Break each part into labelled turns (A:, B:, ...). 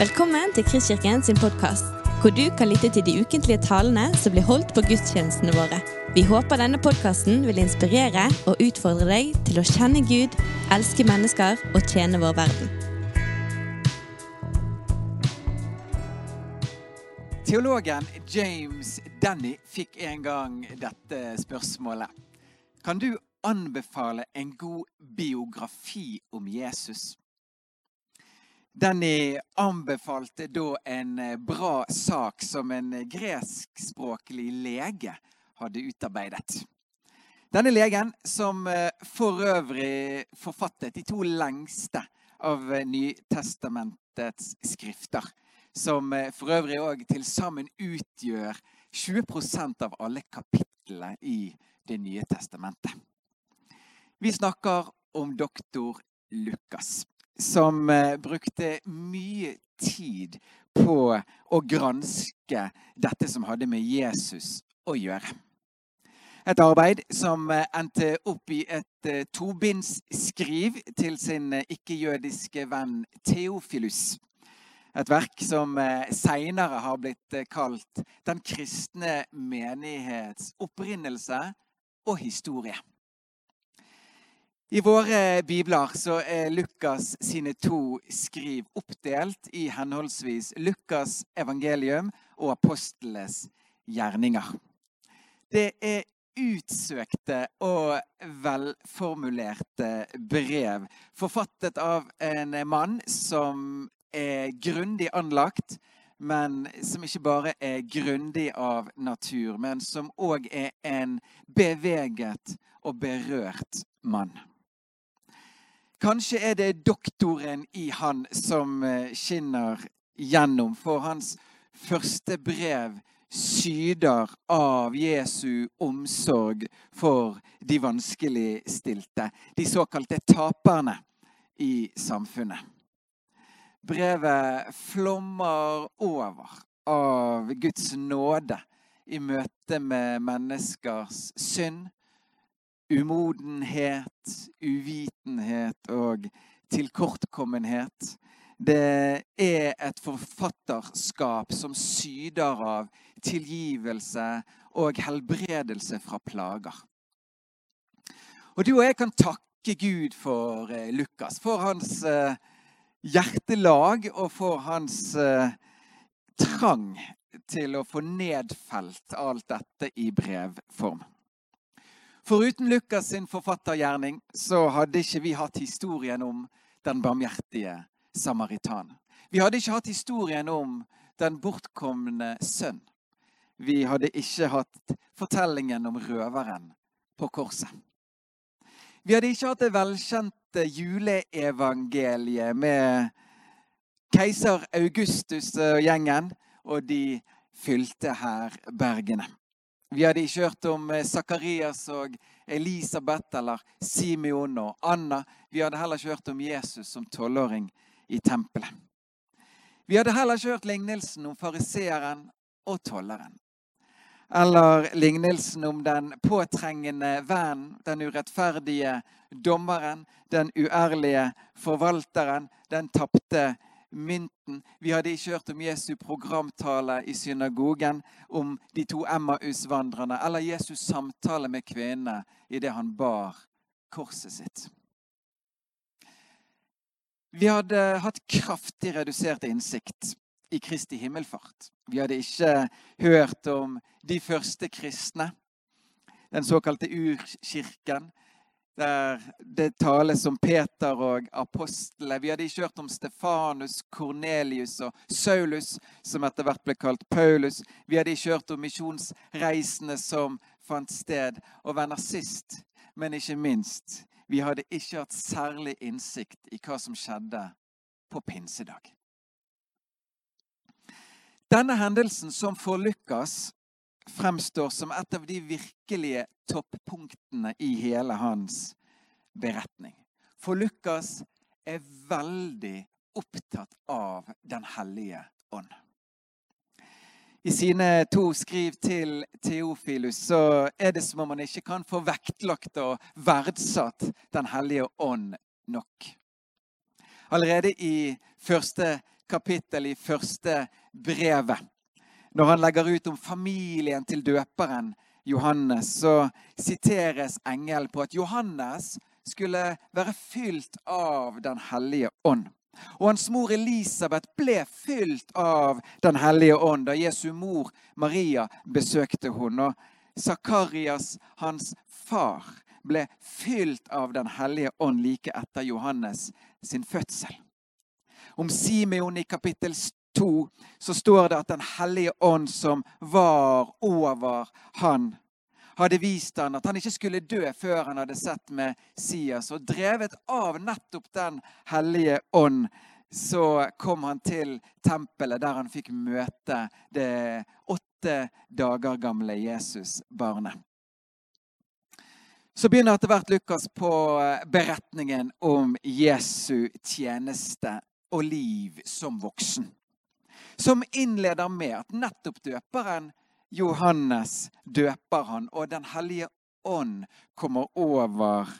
A: Velkommen til Kristkirken sin podkast, hvor du kan lytte til de ukentlige talene som blir holdt på gudstjenestene våre. Vi håper denne podkasten vil inspirere og utfordre deg til å kjenne Gud, elske mennesker og tjene vår verden.
B: Teologen James Denny fikk en gang dette spørsmålet. Kan du anbefale en god biografi om Jesus? Denny anbefalte da en bra sak som en greskspråklig lege hadde utarbeidet. Denne legen, som for øvrig forfattet de to lengste av Nytestamentets skrifter, som for øvrig òg til sammen utgjør 20% av alle kapitlene i Det nye testamentet. Vi snakker om doktor Lukas, som brukte mye tid på å granske dette som hadde med Jesus å gjøre. Et arbeid som endte opp i et tobindsskriv til sin ikke-jødiske venn Theofilus. Et verk som seinere har blitt kalt Den kristne menighets opprinnelse og historie. I våre bibler så er Lukas sine to skriv oppdelt i henholdsvis Lukas' evangelium og apostlenes gjerninger. Det er utsøkte og velformulerte brev forfattet av en mann som er grundig anlagt, men som ikke bare er grundig av natur, men som òg er en beveget og berørt mann. Kanskje er det doktoren i han som skinner gjennom, for hans første brev syder av Jesu omsorg for de vanskeligstilte, de såkalte taperne i samfunnet. Brevet flommer over av Guds nåde i møte med menneskers synd, umodenhet, uvitenhet og tilkortkommenhet. Det er et forfatterskap som syder av tilgivelse og helbredelse fra plager. Og du og jeg kan takke Gud for Lukas, for hans hjertelag og for hans trang til å få nedfelt alt dette i brevform. Foruten Lukas sin forfattergjerning så hadde ikke vi hatt historien om den barmhjertige samaritan. Vi hadde ikke hatt historien om den bortkomne sønn. Vi hadde ikke hatt fortellingen om røveren på korset. Vi hadde ikke hatt det velkjente juleevangeliet med keiser Augustus og gjengen og de fylte herbergene. Vi hadde ikke hørt om Sakarias og Elisabeth eller Simeon og Anna. Vi hadde heller ikke hørt om Jesus som tolvåring i tempelet. Vi hadde heller ikke hørt lignelsen om fariseeren og tolleren. Eller lignelsen om den påtrengende vennen, den urettferdige dommeren, den uærlige forvalteren, den tapte mynten. Vi hadde ikke hørt om Jesu programtale i synagogen, om de to Emmaus-vandrerne, eller Jesus' samtale med kvinnene idet han bar korset sitt. Vi hadde hatt kraftig redusert innsikt i Kristi himmelfart. Vi hadde ikke hørt om de første kristne, den såkalte urkirken, der det tales om Peter og apostlene. Vi hadde ikke hørt om Stefanus, Kornelius og Saulus, som etter hvert ble kalt Paulus. Vi hadde ikke hørt om misjonsreisene som fant sted. Og venner sist, men ikke minst, vi hadde ikke hatt særlig innsikt i hva som skjedde på pinsedag. Denne hendelsen, som for Lukas fremstår som et av de virkelige toppunktene i hele hans beretning. For Lukas er veldig opptatt av Den hellige ånd. I sine to skriv til Theofilus så er det som om han ikke kan få vektlagt og verdsatt Den hellige ånd nok. Allerede i første kapittel i første brevet. Når han legger ut om familien til døperen Johannes, så siteres engelen på at Johannes skulle være fylt av Den hellige ånd. Og hans mor Elisabeth ble fylt av Den hellige ånd da Jesu mor Maria besøkte henne. Og Sakarias, hans far, ble fylt av Den hellige ånd like etter Johannes sin fødsel. Om Simeon i kapittel 2 så står det at Den hellige ånd som var over han, hadde vist han at han ikke skulle dø før han hadde sett Messias. Og drevet av nettopp Den hellige ånd så kom han til tempelet, der han fikk møte det åtte dager gamle Jesusbarnet. Så begynner etter hvert Lukas på beretningen om Jesu tjeneste og liv som voksen som innleder med at nettopp døperen Johannes døper han, og Den hellige ånd kommer over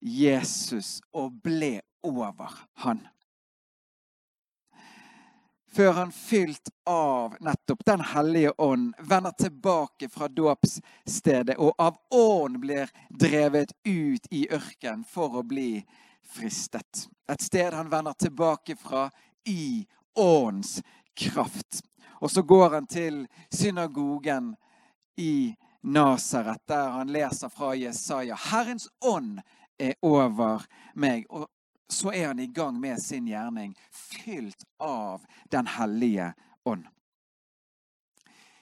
B: Jesus og ble over han. Før han fylt av nettopp Den hellige ånd, vender tilbake fra dåpsstedet og av ånd blir drevet ut i ørken for å bli fristet. Et sted han vender tilbake fra i åndens kraft. Og så går han til synagogen i Nasaret, der han leser fra Jesaja. Herrens ånd er over meg. Og så er han i gang med sin gjerning, fylt av Den hellige ånd.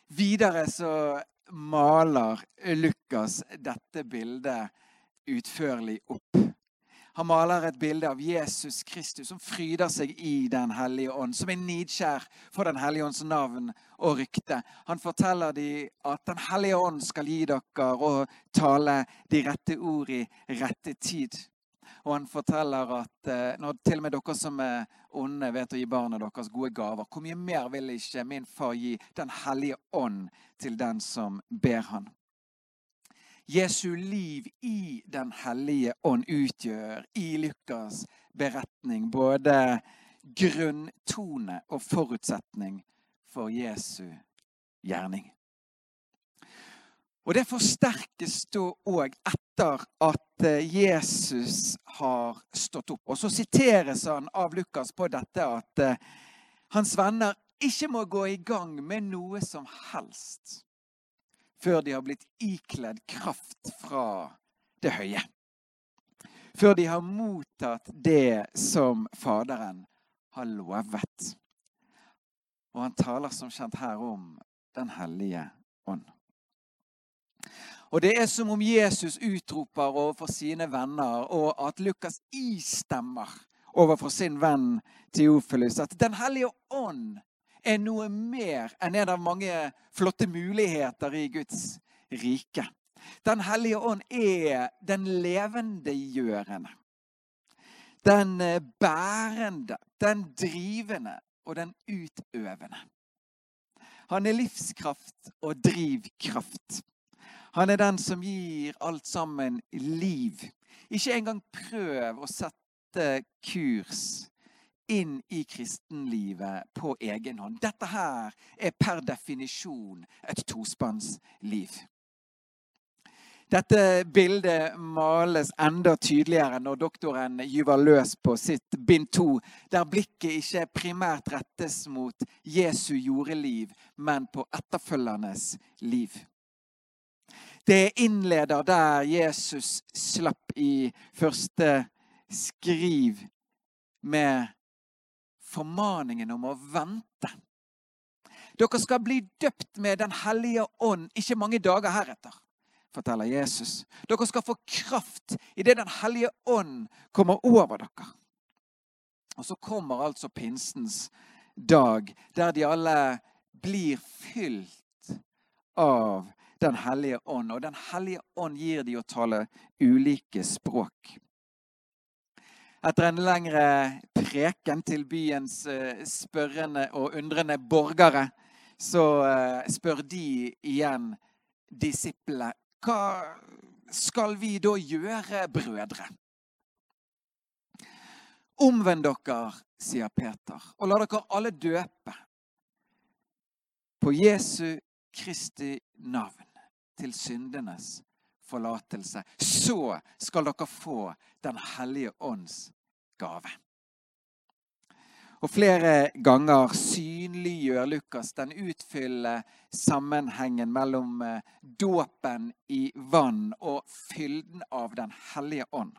B: Videre så maler Lukas dette bildet utførlig opp. Han maler et bilde av Jesus Kristus som fryder seg i Den hellige ånd, som er nidskjær for Den hellige ånds navn og rykte. Han forteller dem at Den hellige ånd skal gi dere og tale de rette ord i rette tid. Og han forteller at eh, når til og med dere som er onde, vet å gi barna deres gode gaver, hvor mye mer vil ikke min far gi Den hellige ånd til den som ber han? Jesu liv i Den hellige ånd utgjør i Lukas' beretning både grunntone og forutsetning for Jesu gjerning. Og Det forsterkes da òg etter at eh, Jesus har stått opp. Og Så siteres han av Lukas på dette at eh, hans venner ikke må gå i gang med noe som helst før de har blitt ikledd kraft fra det høye. Før de har mottatt det som Faderen har lovet. Og han taler som kjent her om Den hellige ånd. Og Det er som om Jesus utroper overfor sine venner, og at Lukas istemmer overfor sin venn Theofilus at Den hellige ånd er noe mer enn en av mange flotte muligheter i Guds rike. Den hellige ånd er den levendegjørende. Den eh, bærende, den drivende og den utøvende. Han er livskraft og drivkraft. Han er den som gir alt sammen liv. Ikke engang prøv å sette kurs inn i kristenlivet på egen hånd. Dette her er per definisjon et tospannsliv. Dette bildet males enda tydeligere når doktoren gyver løs på sitt bind to, der blikket ikke primært rettes mot Jesu jordeliv, men på etterfølgernes liv. Det innleder der Jesus slapp i første skriv med formaningen om å vente. Dere skal bli døpt med Den hellige ånd ikke mange dager heretter, forteller Jesus. Dere skal få kraft idet Den hellige ånd kommer over dere. Og så kommer altså pinsens dag, der de alle blir fylt av Den hellige ånd. Og Den hellige ånd gir de å tale ulike språk. Etter en lengre preken til byens eh, spørrende og undrende borgere, så eh, spør de igjen disiplene Hva skal vi da gjøre, brødre? Omvend dere, sier Peter, og la dere alle døpe på Jesu Kristi navn til syndenes forlatelse. Så skal dere få Den hellige ånds gave. Og Flere ganger synliggjør Lukas den utfyllende sammenhengen mellom eh, dåpen i vann og fylden av Den hellige ånd.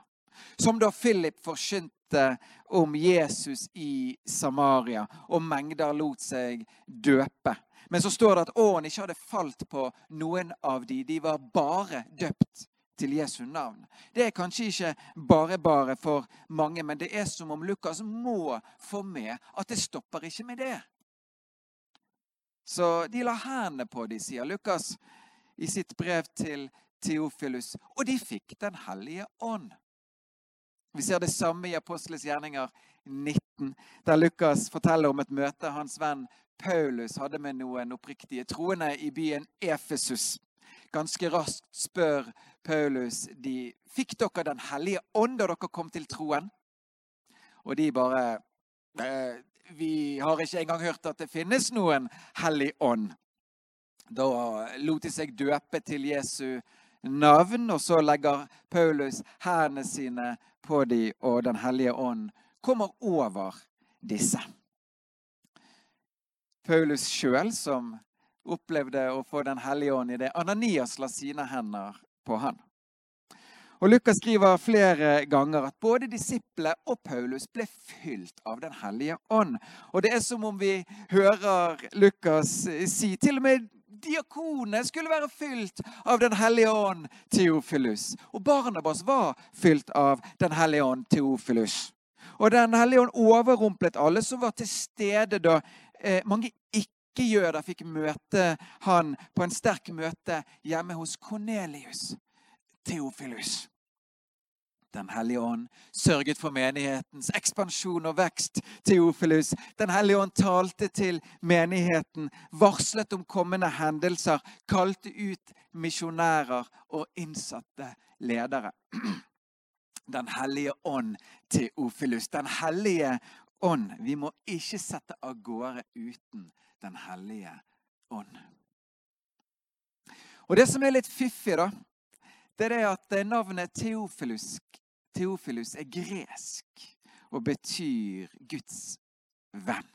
B: Som da Philip forkynte om Jesus i Samaria, og mengder lot seg døpe. Men så står det at åen ikke hadde falt på noen av de. De var bare døpt til Jesu navn. Det er kanskje ikke bare bare for mange, men det er som om Lukas må få med at det stopper ikke med det. Så de la hendene på de, sier Lukas i sitt brev til Theofilus. Og de fikk Den hellige ånd. Vi ser det samme i Apostles gjerninger 19, der Lukas forteller om et møte hans venn Paulus hadde med noen oppriktige troende i byen Efesus. Ganske raskt spør Paulus de fikk dere Den hellige ånd da dere kom til troen. Og de bare Vi har ikke engang hørt at det finnes noen hellig ånd. Da lot de seg døpe til Jesu navn, og så legger Paulus hendene sine på dem, og Den hellige ånd kommer over disse. Paulus sjøl, som opplevde å få Den hellige ånd det Ananias la sine hender på han. Og Lukas skriver flere ganger at både disiplet og Paulus ble fylt av Den hellige ånd. Og det er som om vi hører Lukas si til og med diakonene skulle være fylt av Den hellige ånd, Theofilus. Og Barnabas var fylt av Den hellige ånd, Theofilus. Og Den hellige ånd overrumplet alle som var til stede da eh, mange ikke-jøder fikk møte han på en sterk møte hjemme hos Kornelius. Theofilus. Den hellige ånd sørget for menighetens ekspansjon og vekst. Theofilus. Den hellige ånd talte til menigheten, varslet om kommende hendelser, kalte ut misjonærer og innsatte ledere. Den hellige ånd, Theofilus. Den hellige ånd. Vi må ikke sette av gårde uten Den hellige ånd. Og Det som er litt fiffig, da, det er at navnet Theofilus, Theofilus er gresk og betyr Guds venn.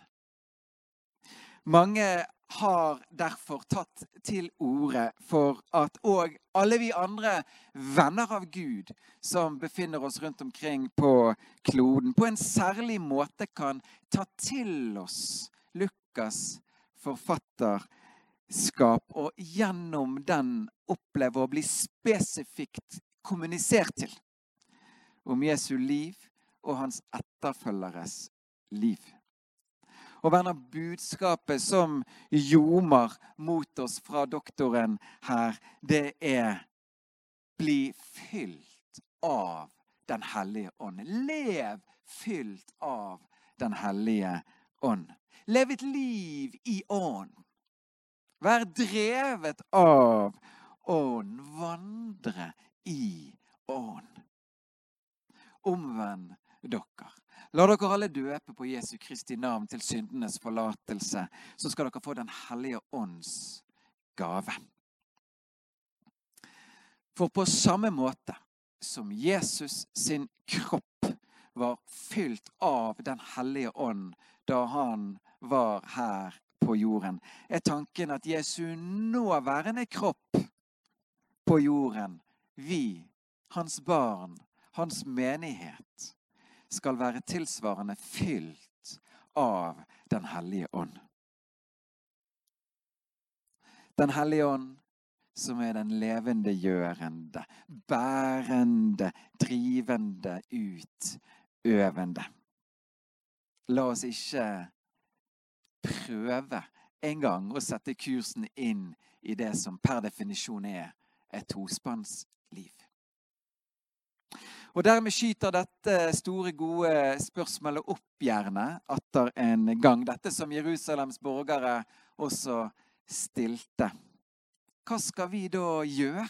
B: Mange har derfor tatt til orde for at òg alle vi andre venner av Gud som befinner oss rundt omkring på kloden, på en særlig måte kan ta til oss Lukas' forfatterskap, og gjennom den oppleve å bli spesifikt kommunisert til om Jesu liv og hans etterfølgeres liv. Og Werner, budskapet som ljomer mot oss fra doktoren her, det er bli fylt av Den hellige ånd. Lev fylt av Den hellige ånd. Lev et liv i ånd. Vær drevet av ånd. Vandre i ånd. Omvend dere. La dere alle døpe på Jesu Kristi navn til syndenes forlatelse. Så skal dere få Den hellige ånds gave. For på samme måte som Jesus sin kropp var fylt av Den hellige ånd da han var her på jorden, er tanken at Jesu nåværende kropp på jorden, vi, hans barn, hans menighet, skal være tilsvarende fylt av Den hellige ånd. Den hellige ånd som er den levendegjørende, bærende, drivende, utøvende. La oss ikke prøve en gang å sette kursen inn i det som per definisjon er et tospannsliv. Og Dermed skyter dette store, gode spørsmålet opp gjerne atter en gang. Dette som Jerusalems borgere også stilte. Hva skal vi da gjøre?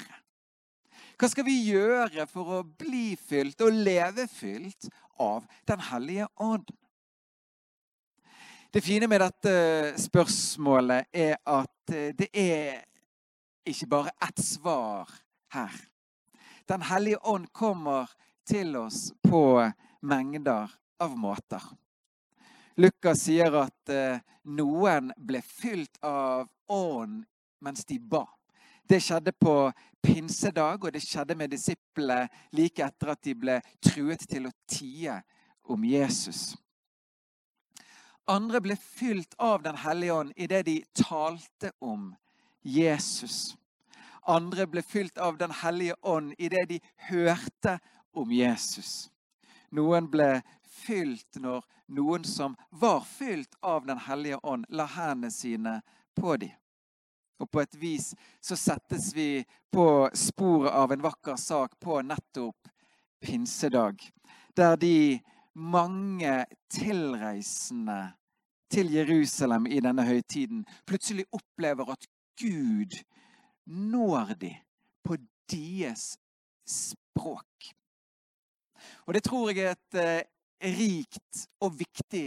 B: Hva skal vi gjøre for å bli fylt og leve fylt av Den hellige ånd? Det fine med dette spørsmålet er at det er ikke bare ett svar her. Den hellige ånd kommer til oss på mengder av måter. Lukas sier at eh, noen ble fylt av ånd mens de ba. Det skjedde på pinsedag, og det skjedde med disiplene like etter at de ble truet til å tie om Jesus. Andre ble fylt av Den hellige ånd idet de talte om Jesus. Andre ble fylt av Den hellige ånd idet de hørte om Jesus. Noen ble fylt når noen som var fylt av Den hellige ånd, la hendene sine på dem. Og på et vis så settes vi på sporet av en vakker sak på nettopp pinsedag, der de mange tilreisende til Jerusalem i denne høytiden plutselig opplever at Gud når de på deres språk. Og det tror jeg er et eh, rikt og viktig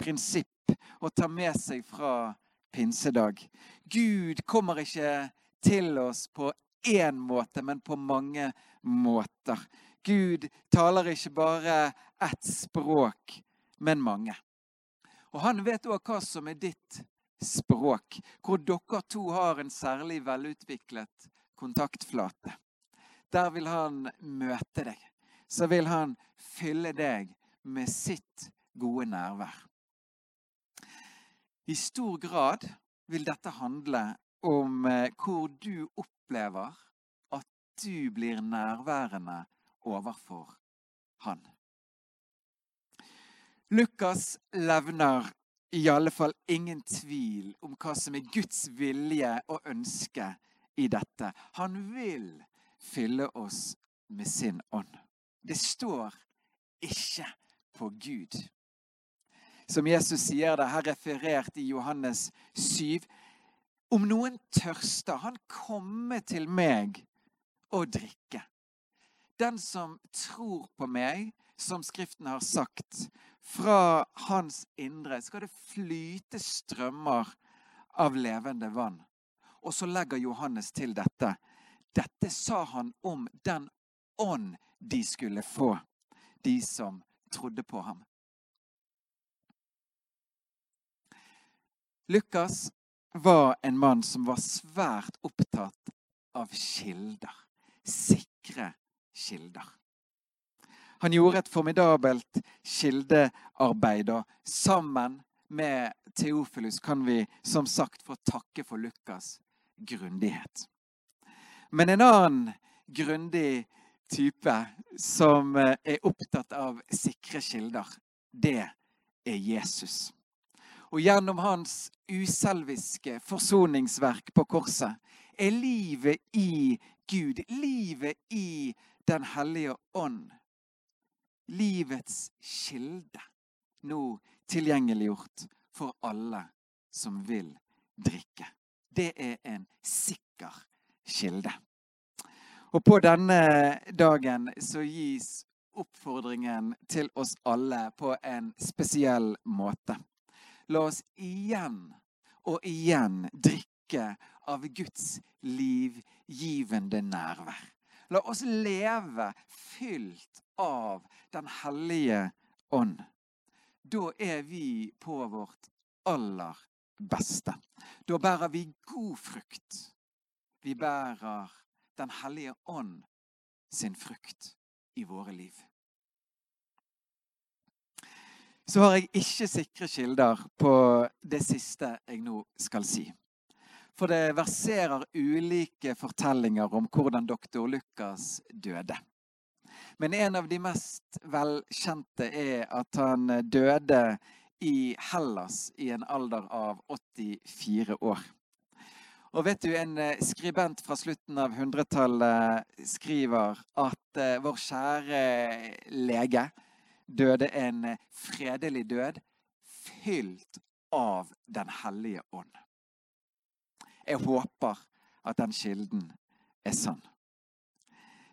B: prinsipp å ta med seg fra pinsedag. Gud kommer ikke til oss på én måte, men på mange måter. Gud taler ikke bare ett språk, men mange. Og han vet òg hva som er ditt språk, hvor dere to har en særlig velutviklet kontaktflate. Der vil han møte deg. Så vil han fylle deg med sitt gode nærvær. I stor grad vil dette handle om eh, hvor du opplever at du blir nærværende overfor han. Lukas levner i alle fall ingen tvil om hva som er Guds vilje og ønske i dette. Han vil fylle oss med sin ånd. Det står ikke på Gud. Som Jesus sier det her referert i Johannes 7. Om noen tørster, han komme til meg og drikke. Den som tror på meg, som Skriften har sagt, fra hans indre skal det flyte strømmer av levende vann. Og så legger Johannes til dette. Dette sa han om den ånd de skulle få, de som trodde på ham. Lukas var en mann som var svært opptatt av kilder. Sikre kilder. Han gjorde et formidabelt kildearbeid, og sammen med Theofilus kan vi som sagt få takke for Lukas grundighet. Men en annen grundig type som eh, er opptatt av sikre kilder, det er Jesus. Og gjennom hans uselviske forsoningsverk på korset er livet i Gud, livet i Den hellige ånd, livets kilde nå tilgjengeliggjort for alle som vil drikke. Det er en sikker kilde. Og på denne dagen så gis oppfordringen til oss alle på en spesiell måte. La oss igjen og igjen drikke av Guds livgivende nærvær. La oss leve fylt av Den hellige ånd. Da er vi på vårt aller beste. Da bærer vi god frukt. Vi bærer Den hellige ånd sin frukt i våre liv. Så har jeg ikke sikre kilder på det siste jeg nå skal si. For det verserer ulike fortellinger om hvordan doktor Lukas døde. Men en av de mest velkjente er at han døde i Hellas i en alder av 84 år. Og vet du, En skribent fra slutten av 100-tallet skriver at uh, vår kjære lege døde en fredelig død fylt av Den hellige ånd. Jeg håper at den kilden er sann.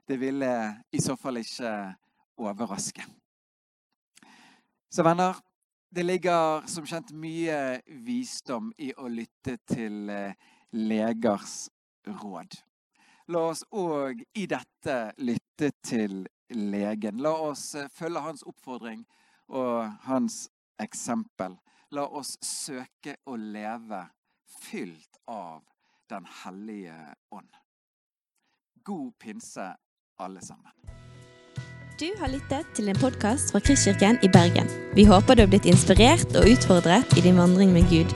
B: Det ville i så fall ikke overraske. Så venner, det ligger som kjent mye visdom i å lytte til eh, legers råd. La oss òg i dette lytte til legen. La oss eh, følge hans oppfordring og hans eksempel. La oss søke å leve fylt av Den hellige ånd. God pinse, alle sammen.
A: Du har lyttet til en podkast fra Kristkirken i Bergen. Vi håper du har blitt inspirert og utfordret i din vandring med Gud.